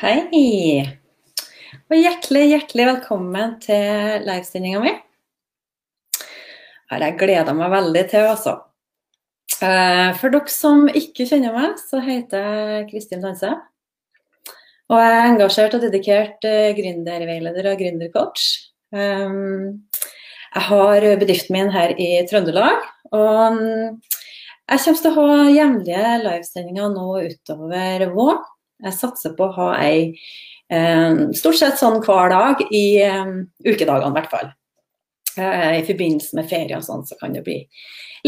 Hei! Og hjertelig, hjertelig velkommen til livestillinga mi. Har jeg gleda meg veldig til, altså. Eh, for dere som ikke kjenner meg, så heter jeg Kristin Danse. Og jeg er engasjert og dedikert eh, gründerveileder og gründercoach. Eh, jeg har bedriften min her i Trøndelag. Og mm, jeg kommer til å ha jevnlige livesendinger nå utover våren. Jeg satser på å ha ei stort sett sånn hver dag i ukedagene, i hvert fall. I forbindelse med ferie og sånn, så kan det bli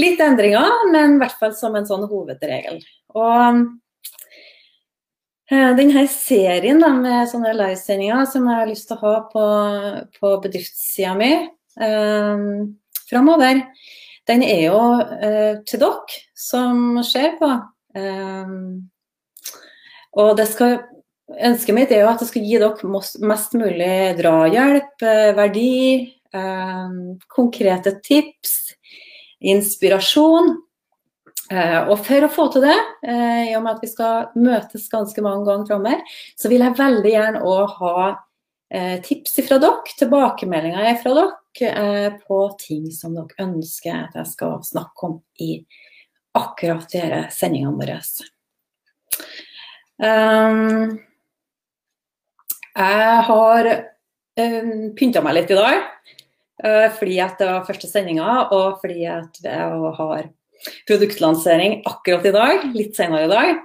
litt endringer, men i hvert fall som en sånn hovedregel. Og denne serien da, med sånne livesendinger som jeg har lyst til å ha på, på bedriftssida mi eh, framover, den er jo eh, til dere som ser på. Eh, og det skal, ønsket mitt er jo at jeg skal gi dere mest mulig drahjelp, verdi, eh, konkrete tips, inspirasjon. Eh, og for å få til det, eh, i og med at vi skal møtes ganske mange ganger framover, så vil jeg veldig gjerne òg ha eh, tips fra dere, tilbakemeldinger fra dere eh, på ting som dere ønsker at jeg skal snakke om i akkurat disse sendingene våre. Um, jeg har um, pynta meg litt i dag uh, fordi at det var første sendinga, og fordi at jeg har produktlansering akkurat i dag, litt senere i dag.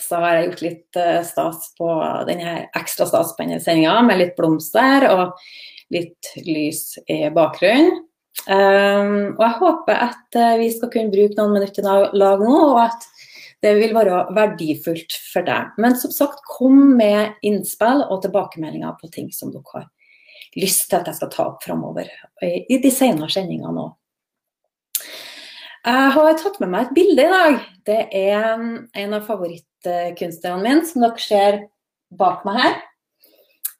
Så har jeg gjort litt uh, stas på denne ekstra stas på denne sendinga, med litt blomster og litt lys i bakgrunnen. Um, og jeg håper at uh, vi skal kunne bruke noen minutter i lag nå, og at det vil være verdifullt for deg. Men som sagt, kom med innspill og tilbakemeldinger på ting som dere har lyst til at jeg skal ta opp framover i de senere sendingene òg. Jeg har tatt med meg et bilde i dag. Det er en av favorittkunstnerne mine, som dere ser bak meg her.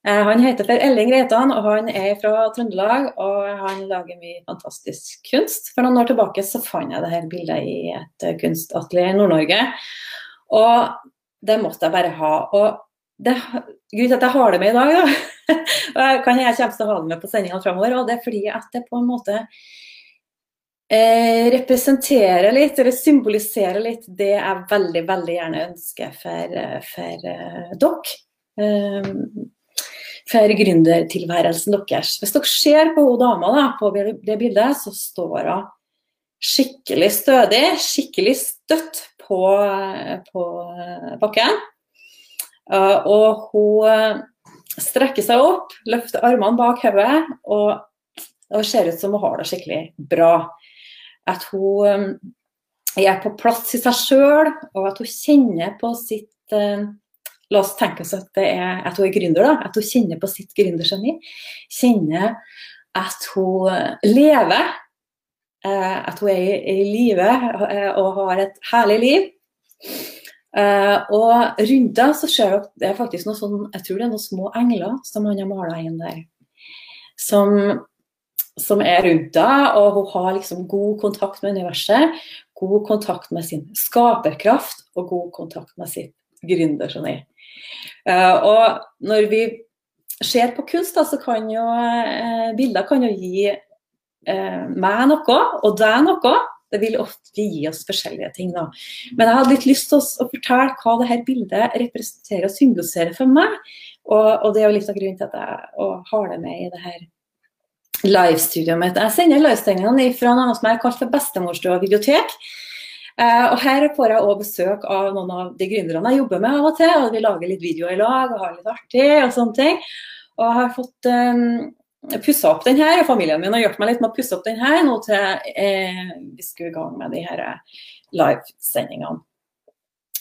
Eh, han heter for Elling Reitan, og han er fra Trøndelag. Og han lager mye fantastisk kunst. For noen år tilbake så fant jeg dette bildet i et kunstatelier i Nord-Norge. Og det måtte jeg bare ha. Og det, grunnen til at jeg har det med i dag, da, og jeg kan jeg kommer til å ha det med på sendingene framover, og det er fordi at det på en måte eh, representerer litt, eller symboliserer litt, det jeg veldig, veldig gjerne ønsker for, for uh, dere. Um, for gründertilværelsen deres. Hvis dere ser på hun dama da, på det bildet, så står hun skikkelig stødig, skikkelig støtt på, på bakken. Uh, og hun eh, strekker seg opp, løfter armene bak hodet, og det ser ut som hun har det skikkelig bra. At hun um, er på plass i seg sjøl, og at hun kjenner på sitt uh, La oss tenke oss at, er, at hun er gründer, da. At hun kjenner på sitt gründergeni. Kjenner at hun lever. Eh, at hun er i, i live eh, og har et herlig liv. Uh, og rundt deg så ser dere det er faktisk noe sånn, jeg tror det er noen små engler som han har mala inn der. Som, som, er rundt deg, og hun har liksom god kontakt med universet. God kontakt med sin skaperkraft og god kontakt med sitt gründergeni. Uh, og når vi ser på kunst, da, så kan jo uh, bilder kan jo gi uh, meg noe, og deg noe. Det vil ofte gi oss forskjellige ting. da. Men jeg hadde litt lyst til å, fortelle hva dette bildet representerer og symboliserer for meg. Og, og, det er jo litt av grunnen til at jeg har det med i det her livestudioet mitt. Jeg sender livestudioene fra noe som jeg har kalt for Bestemorstua bibliotek. Uh, og Her får jeg også besøk av noen av de gründerne jeg jobber med av og til. og Vi lager litt videoer i lag og har litt artig og sånne ting. Og jeg har fått um, pussa opp den her, og familien min har hjulpet meg litt med å pusse opp den her nå til eh, vi skulle i gang med de her livesendingene.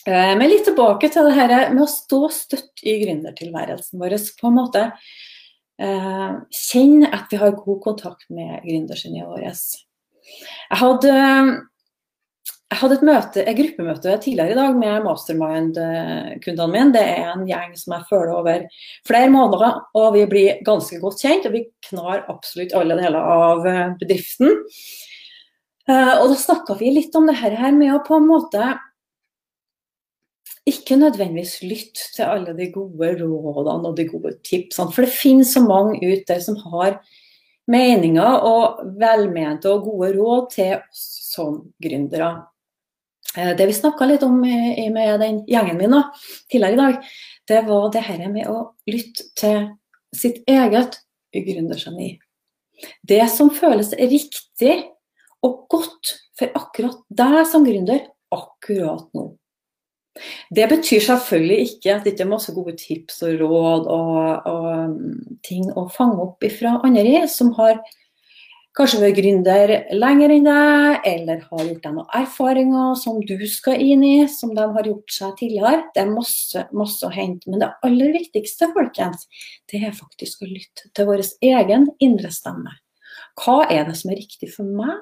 Uh, men litt tilbake til det her med å stå støtt i gründertilværelsen vår. på en måte uh, Kjenne at vi har god kontakt med gründergeniet vårt. Jeg hadde jeg hadde et, møte, et gruppemøte tidligere i dag med mastermind-kundene mine. Det er en gjeng som jeg følger over flere måneder, og vi blir ganske godt kjent. Og vi knar absolutt alle deler av eh, bedriften. Eh, og da snakka vi litt om det her med å på en måte ikke nødvendigvis lytte til alle de gode rådene og de gode tipsene, for det finnes så mange ut der som har meninger og velmente og gode råd til oss som gründere. Eh, det vi snakka litt om med den gjengen min nå, tidligere i dag, det var det her med å lytte til sitt eget gründergeni. Det som føles riktig og godt for akkurat deg som gründer akkurat nå. Det betyr selvfølgelig ikke at det ikke er masse gode tips og råd og, og mm, ting å fange opp fra andre som har kanskje vært gründer lenger enn deg, eller har gjort deg noen erfaringer som du skal inn i, som de har gjort seg tidligere. Det er masse, masse å hente. Men det aller viktigste, folkens, det er faktisk å lytte til vår egen indre stemme. Hva er det som er riktig for meg?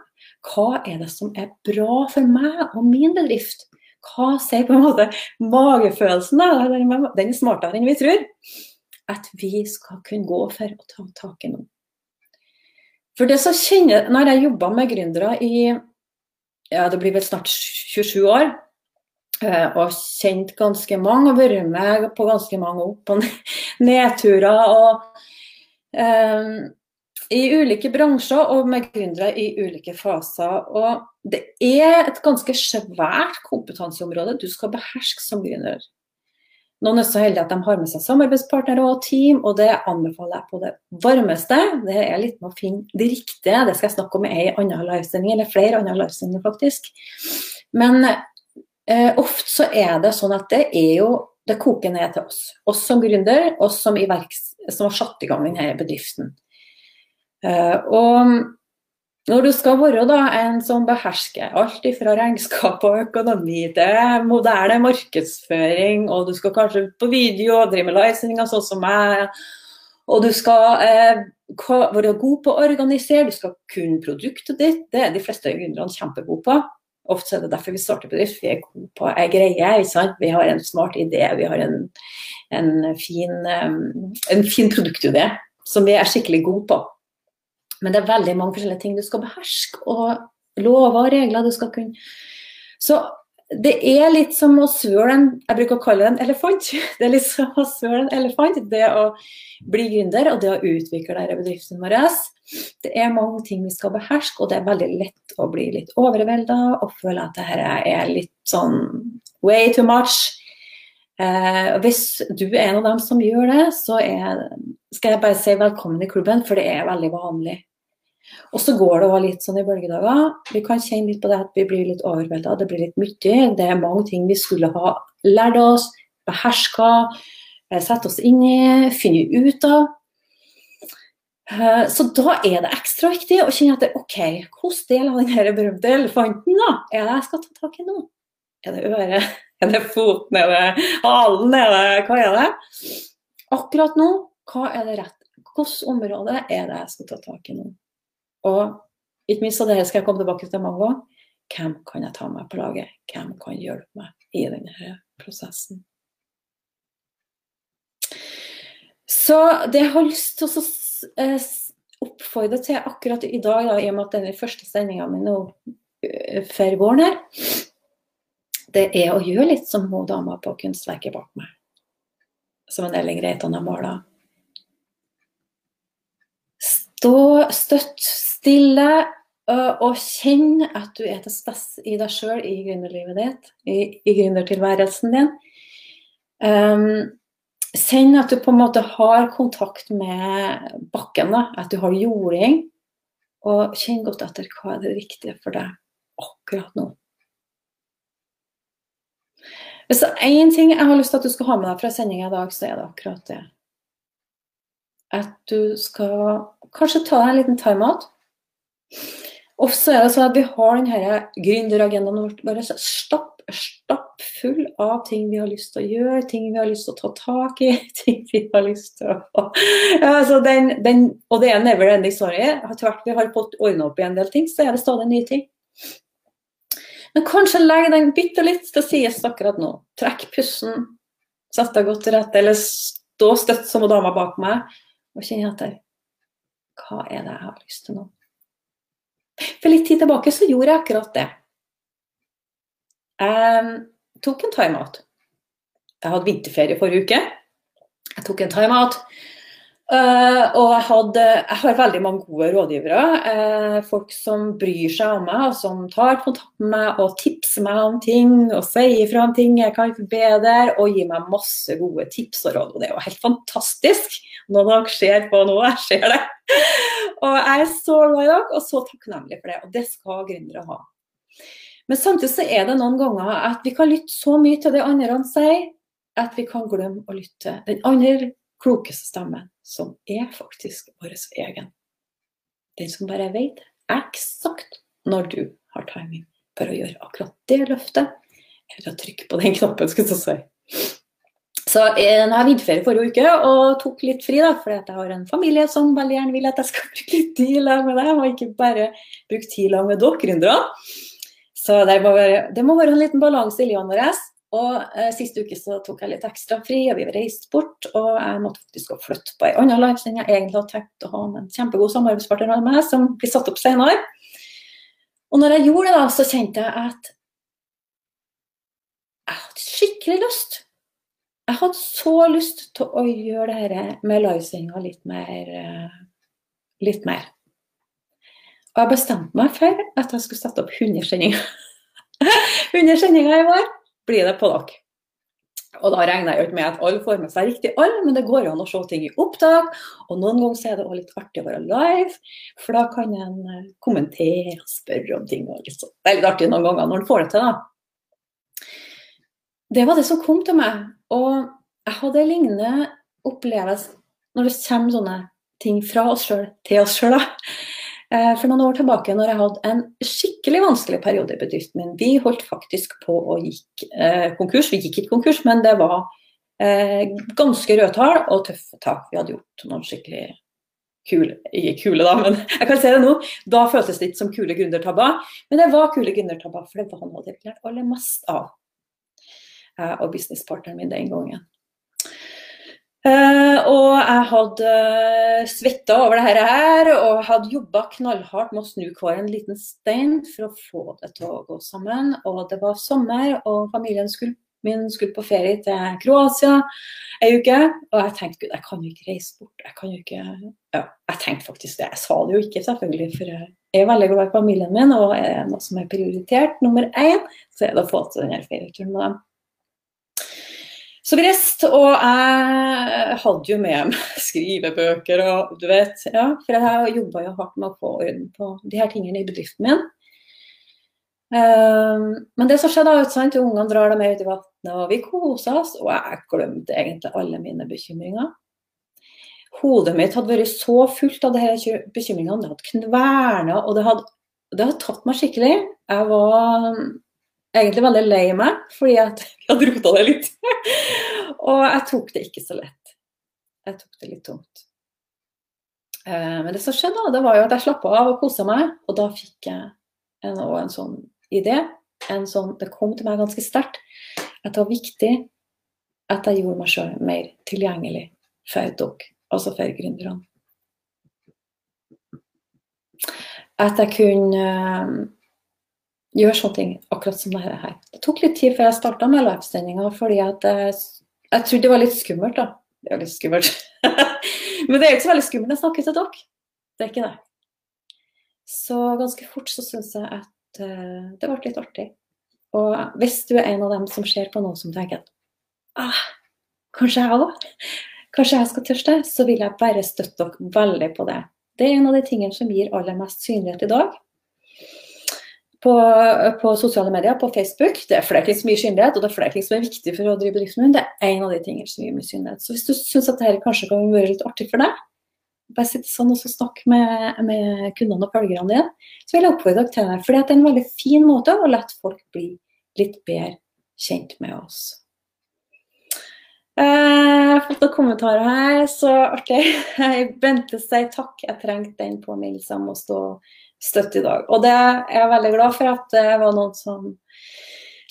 Hva er det som er bra for meg og min bedrift? Hva sier på en måte magefølelsen? Den er smartere enn vi tror. At vi skal kunne gå for å ta tak i noe. For det som kjenner, Når jeg jobba med gründere i ja, det blir vel snart 27 år, eh, og kjent ganske mange og vært med på ganske mange opp- og nedturer. og um, i ulike bransjer og med gründere i ulike faser. Og det er et ganske svært kompetanseområde du skal beherske som gründer. Noen er så heldige at de har med seg samarbeidspartnere og team, og det anbefaler jeg på det varmeste. Det er litt med å finne det riktige. Det skal jeg snakke om i ei anna livesending, eller flere andre livesendinger faktisk. Men eh, ofte så er det sånn at det er jo det koker ned til oss. Oss som gründer, oss som, som har satt i gang denne bedriften. Eh, og når du skal være da, en som behersker alt fra regnskap og økonomi til moderne markedsføring, og du skal kanskje ut på video og drive med livesendinger sånn som meg, og du skal eh, være god på å organisere, du skal kunne produktet ditt, det er de fleste gründerne kjempegode på. Ofte er det derfor vi starter bedrift, vi er gode på ei greie. Vi har en smart idé, vi har en, en, fin, eh, en fin produktidé som vi er skikkelig gode på. Men det er veldig mange forskjellige ting du skal beherske, og lover og regler du skal kunne. Så det er litt som å svøle en jeg bruker å kalle det en elefant. Det er litt som å svøle en elefant, det å bli gründer og det å utvikle denne bedriften vår. Det er mange ting vi skal beherske, og det er veldig lett å bli litt overvelda og føle at dette er litt sånn way too much. Eh, hvis du er en av dem som gjør det, så er, skal jeg bare si velkommen i klubben, for det er veldig vanlig. Og så går det òg litt sånn i bølgedager. Vi kan kjenne litt på det at vi blir litt overvelda. Det blir litt mye. Det er mange ting vi skulle ha lært oss, beherska, eh, sette oss inn i, finne ut av. Eh, så da er det ekstra viktig å kjenne at OK, hvilken del av den berømte elefanten da, er det jeg skal ta tak i nå? Er det øret? Er det foten? Er det halen? Er det, hva er det? Akkurat nå, hva er det rett? Hvilket område er det jeg skal ta tak i nå? Og ikke minst av det skal jeg komme tilbake til mange ganger. Hvem kan jeg ta med på laget? Hvem kan hjelpe meg i denne prosessen? Så det jeg har lyst til å eh, oppfordre til akkurat i dag, da, i og med at denne første sendinga mi nå eh, før våren her, det er å gjøre litt som hun dama på kunstverket bak meg. Som en Elling Reitan har mala. Stå støtt stille og kjenn at du er til stede i deg sjøl i gründerlivet ditt, i, i gründertilværelsen din. Um, Kjenn at du på en måte har kontakt med bakken, da, at du har jording. Og kjenn godt etter hva er det viktige for deg akkurat nå. Hvis det er én ting jeg har lyst til at du skal ha med deg fra sendinga i dag, så er det akkurat det. At du skal kanskje ta deg en liten timeout. Og så er det sånn at vi har denne gründeragendaen vår bare stapp, stapp full av ting vi har lyst til å gjøre, ting vi har lyst til å ta tak i, ting vi har lyst til å altså den, den, Og det er never ending story. Etter hvert vi har fått ordna opp i en del ting, så er det stadig nye ting. Men kanskje legg den bitte litt til sides akkurat nå. Trekk pusten, sett deg godt til rette, eller stå støtt som dama bak meg, og kjenn etter. Hva er det jeg har lyst til nå? For litt tid tilbake så gjorde jeg akkurat det. Jeg tok en timeout. Jeg hadde vinterferie forrige uke. Jeg tok en time-out. Uh, og jeg, hadde, jeg, har veldig mange gode rådgivere. Uh, folk som bryr seg om meg, og som tar kontakt med meg og tipser meg om ting og sier fra om ting jeg kan forbedre, og gir meg masse gode tips og råd. Og det er jo helt fantastisk når dere ser på nå. Jeg ser det. og jeg er så glad i dere og så takknemlig for det. Og det skal gründere ha. Men samtidig så er det noen ganger at vi kan lytte så mye til det andre sier, at vi kan glemme å lytte den andre klokeste stemmen, som er faktisk vår egen. Den som bare vet eksakt når du har timing for å gjøre akkurat det løftet, eller å trykke på den knappen, skulle jeg si. Så jeg har vinterferie forrige uke og tok litt fri, da, fordi jeg har en familie som veldig gjerne vil at jeg skal bruke litt tid sammen med dem, og ikke bare bruke tid sammen med dere gründere. Så det må, være, det må være en liten balanse i livet vårt. Og eh, Sist uke så tok jeg litt ekstra fri, og vi reiste bort. Og jeg måtte faktisk gå flytte på en annen livesending jeg egentlig hadde tenkt å ha med en kjempegod samarbeidspartner med meg, som blir satt opp senere. Og når jeg gjorde det, da, så kjente jeg at jeg hadde skikkelig lyst. Jeg hadde så lyst til å gjøre det dette med livesendinga litt mer eh, litt mer. Og jeg bestemte meg for at jeg skulle sette opp 100 sendinger. 100 sendinger i år blir det på dere. Og da regner jeg ikke med at alle får med seg riktig alle, men det går jo an å se ting i opptak. Og noen ganger så er det også litt artig å være live, for da kan en eh, kommentere og spørre om ting. Det er litt artig noen ganger når en får det til, da. Det var det som kom til meg. Og jeg hadde lignende opplevelse når det kommer sånne ting fra oss sjøl til oss sjøl. Eh, for noen år tilbake når jeg hadde en skikkelig vanskelig periode i bedriften min. Vi holdt faktisk på å gikk eh, konkurs. Vi gikk ikke konkurs, men det var eh, ganske røde tall og tøffe tak. Vi hadde gjort noen skikkelig kule Ikke kule, da, men jeg kan si det nå. Da føltes det ikke som kule gründertabber, men det var kule gründertabber, for det var noe jeg lærte aller mest av. Eh, og businesspartneren min den gangen. Uh, og jeg hadde uh, svetta over det her og hadde jobba knallhardt med å snu hver en liten stein for å få det til å gå sammen. Og det var sommer, og familien skulle, min skulle på ferie til Kroatia ei uke. Og jeg tenkte gud, jeg kan jo ikke reise bort. Jeg kan jo ikke ja, Jeg tenkte faktisk det. Jeg sa det jo ikke, selvfølgelig, for jeg er veldig glad i familien min, og er det noe som er prioritert nummer én, så er det å få til denne ferieturen med dem. Så grest, og jeg hadde jo med meg skrivebøker og du vet. Ja, for jeg jobba jo hardt med å få orden på de her tingene i bedriften min. Um, men det som skjedde, er sant, ungene drar dem med ut i vannet, og vi kosa oss. Og jeg glemte egentlig alle mine bekymringer. Hodet mitt hadde vært så fullt av disse bekymringene. Det hadde kverna, og det hadde, det hadde tatt meg skikkelig. Jeg var egentlig veldig lei meg, fordi jeg hadde rota det litt. og jeg tok det ikke så lett. Jeg tok det litt tungt. Eh, men det som skjedde, da, det var jo at jeg slappa av og kosa meg, og da fikk jeg en, en sånn idé. En sånn, det kom til meg ganske sterkt at det var viktig at jeg gjorde meg sjøl mer tilgjengelig for dere, altså for gründerne. At jeg kunne gjøre sånne ting akkurat som dette her. Det tok litt tid før jeg starta med livesendinga, fordi at jeg, jeg trodde det var litt skummelt. da. Det er litt skummelt. Men det er jo ikke så veldig skummelt å snakke til dere. Det er ikke det. Så ganske fort så syns jeg at uh, det ble litt artig. Og hvis du er en av dem som ser på noe som tenker at ah, kanskje jeg òg, kanskje jeg skal tørste, så vil jeg bare støtte dere veldig på det. Det er en av de tingene som gir aller mest synlighet i dag på, på, sosiale medier, på Facebook. Det er flere ting som gir synlighet, og det er flere ting som er viktig for å drive bedriften min. Det er en av de tingene som gir mye synlighet. Så hvis du syns at dette kanskje kan være litt artig for deg, bare sitte sånn og snakke med, med, kundene og følgerne dine, så vil jeg oppfordre dere til det. For det er en veldig fin måte å la folk bli litt bedre kjent med oss. Eh, jeg har fått noen kommentarer her, så artig. Bente sier takk, jeg trengte den påminnelsen om å stå støtt i dag. Og det er jeg veldig glad for at det var noen som,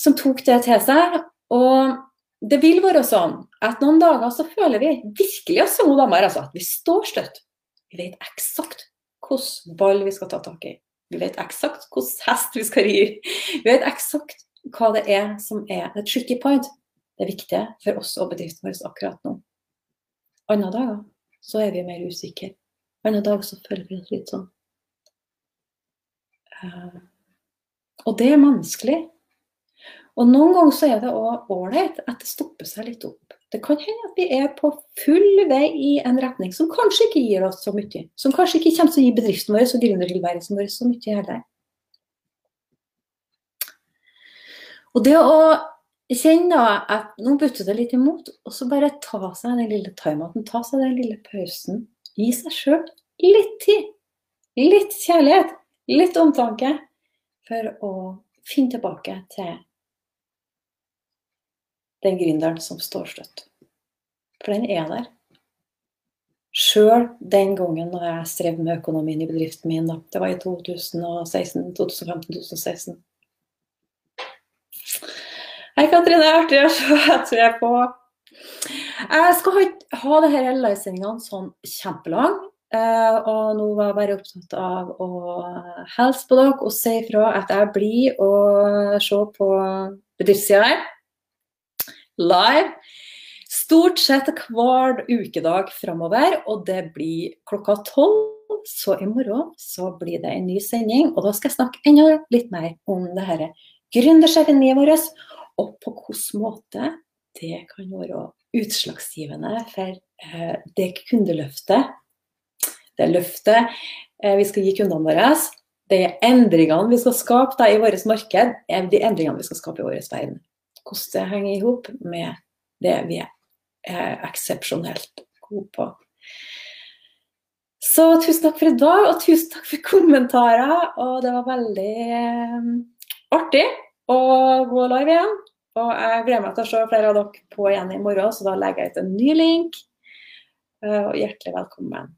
som tok det til seg. Og det vil være sånn at noen dager så føler vi virkelig oss som damer, altså, at vi står støtt. Vi vet eksakt hvilken ball vi skal ta tak i. Vi vet eksakt hvilken hest vi skal ri. Vi vet eksakt hva det er som er the tricky point. det er viktige for oss og bedriften vår akkurat nå. Andre dager så er vi mer usikre. Andre dager så føler vi oss litt sånn uh, Og det er menneskelig. Og noen ganger så er det òg ålreit at det stopper seg litt opp. Det kan hende at vi er på full vei i en retning som kanskje ikke gir oss så mye. Som kanskje ikke kommer til å gi bedriften vår og gründertilværelsen vår så mye heller. Og det å kjenne at nå butter det litt imot, og så bare ta seg den lille timeouten, ta seg den lille pausen. Gi seg sjøl litt tid. Litt kjærlighet. Litt omtanke. For å finne tilbake til den gründeren som står støtt. For den er der. Sjøl den gangen når jeg strev med økonomien i bedriften min, da. det var i 2016, 2015-2016. Hei, Katrine. Artig å se at du er på. Jeg skal ha disse livesendingene sånn kjempelang. Uh, og nå var jeg bare opptatt av å hilse på dere og si ifra at jeg blir å se på bedriftssida her live. Stort sett hver ukedag framover, og det blir klokka tolv. Så i morgen så blir det en ny sending, og da skal jeg snakke enda litt mer om det dette gründersjefeniet vårt, og på hvilken måte det kan være utslagsgivende for eh, det kundeløftet, det løftet eh, vi skal gi kundene våre, de endringene vi skal skape da, i vårt marked, de endringene vi skal skape i vår verden hvordan det henger i hop med det vi er eksepsjonelt gode på. Så tusen takk for i dag, og tusen takk for kommentarer. Og det var veldig eh, artig å gå live igjen. Og jeg gleder meg til å se flere av dere på igjen i morgen, så da legger jeg ut en ny link. Eh, og hjertelig velkommen.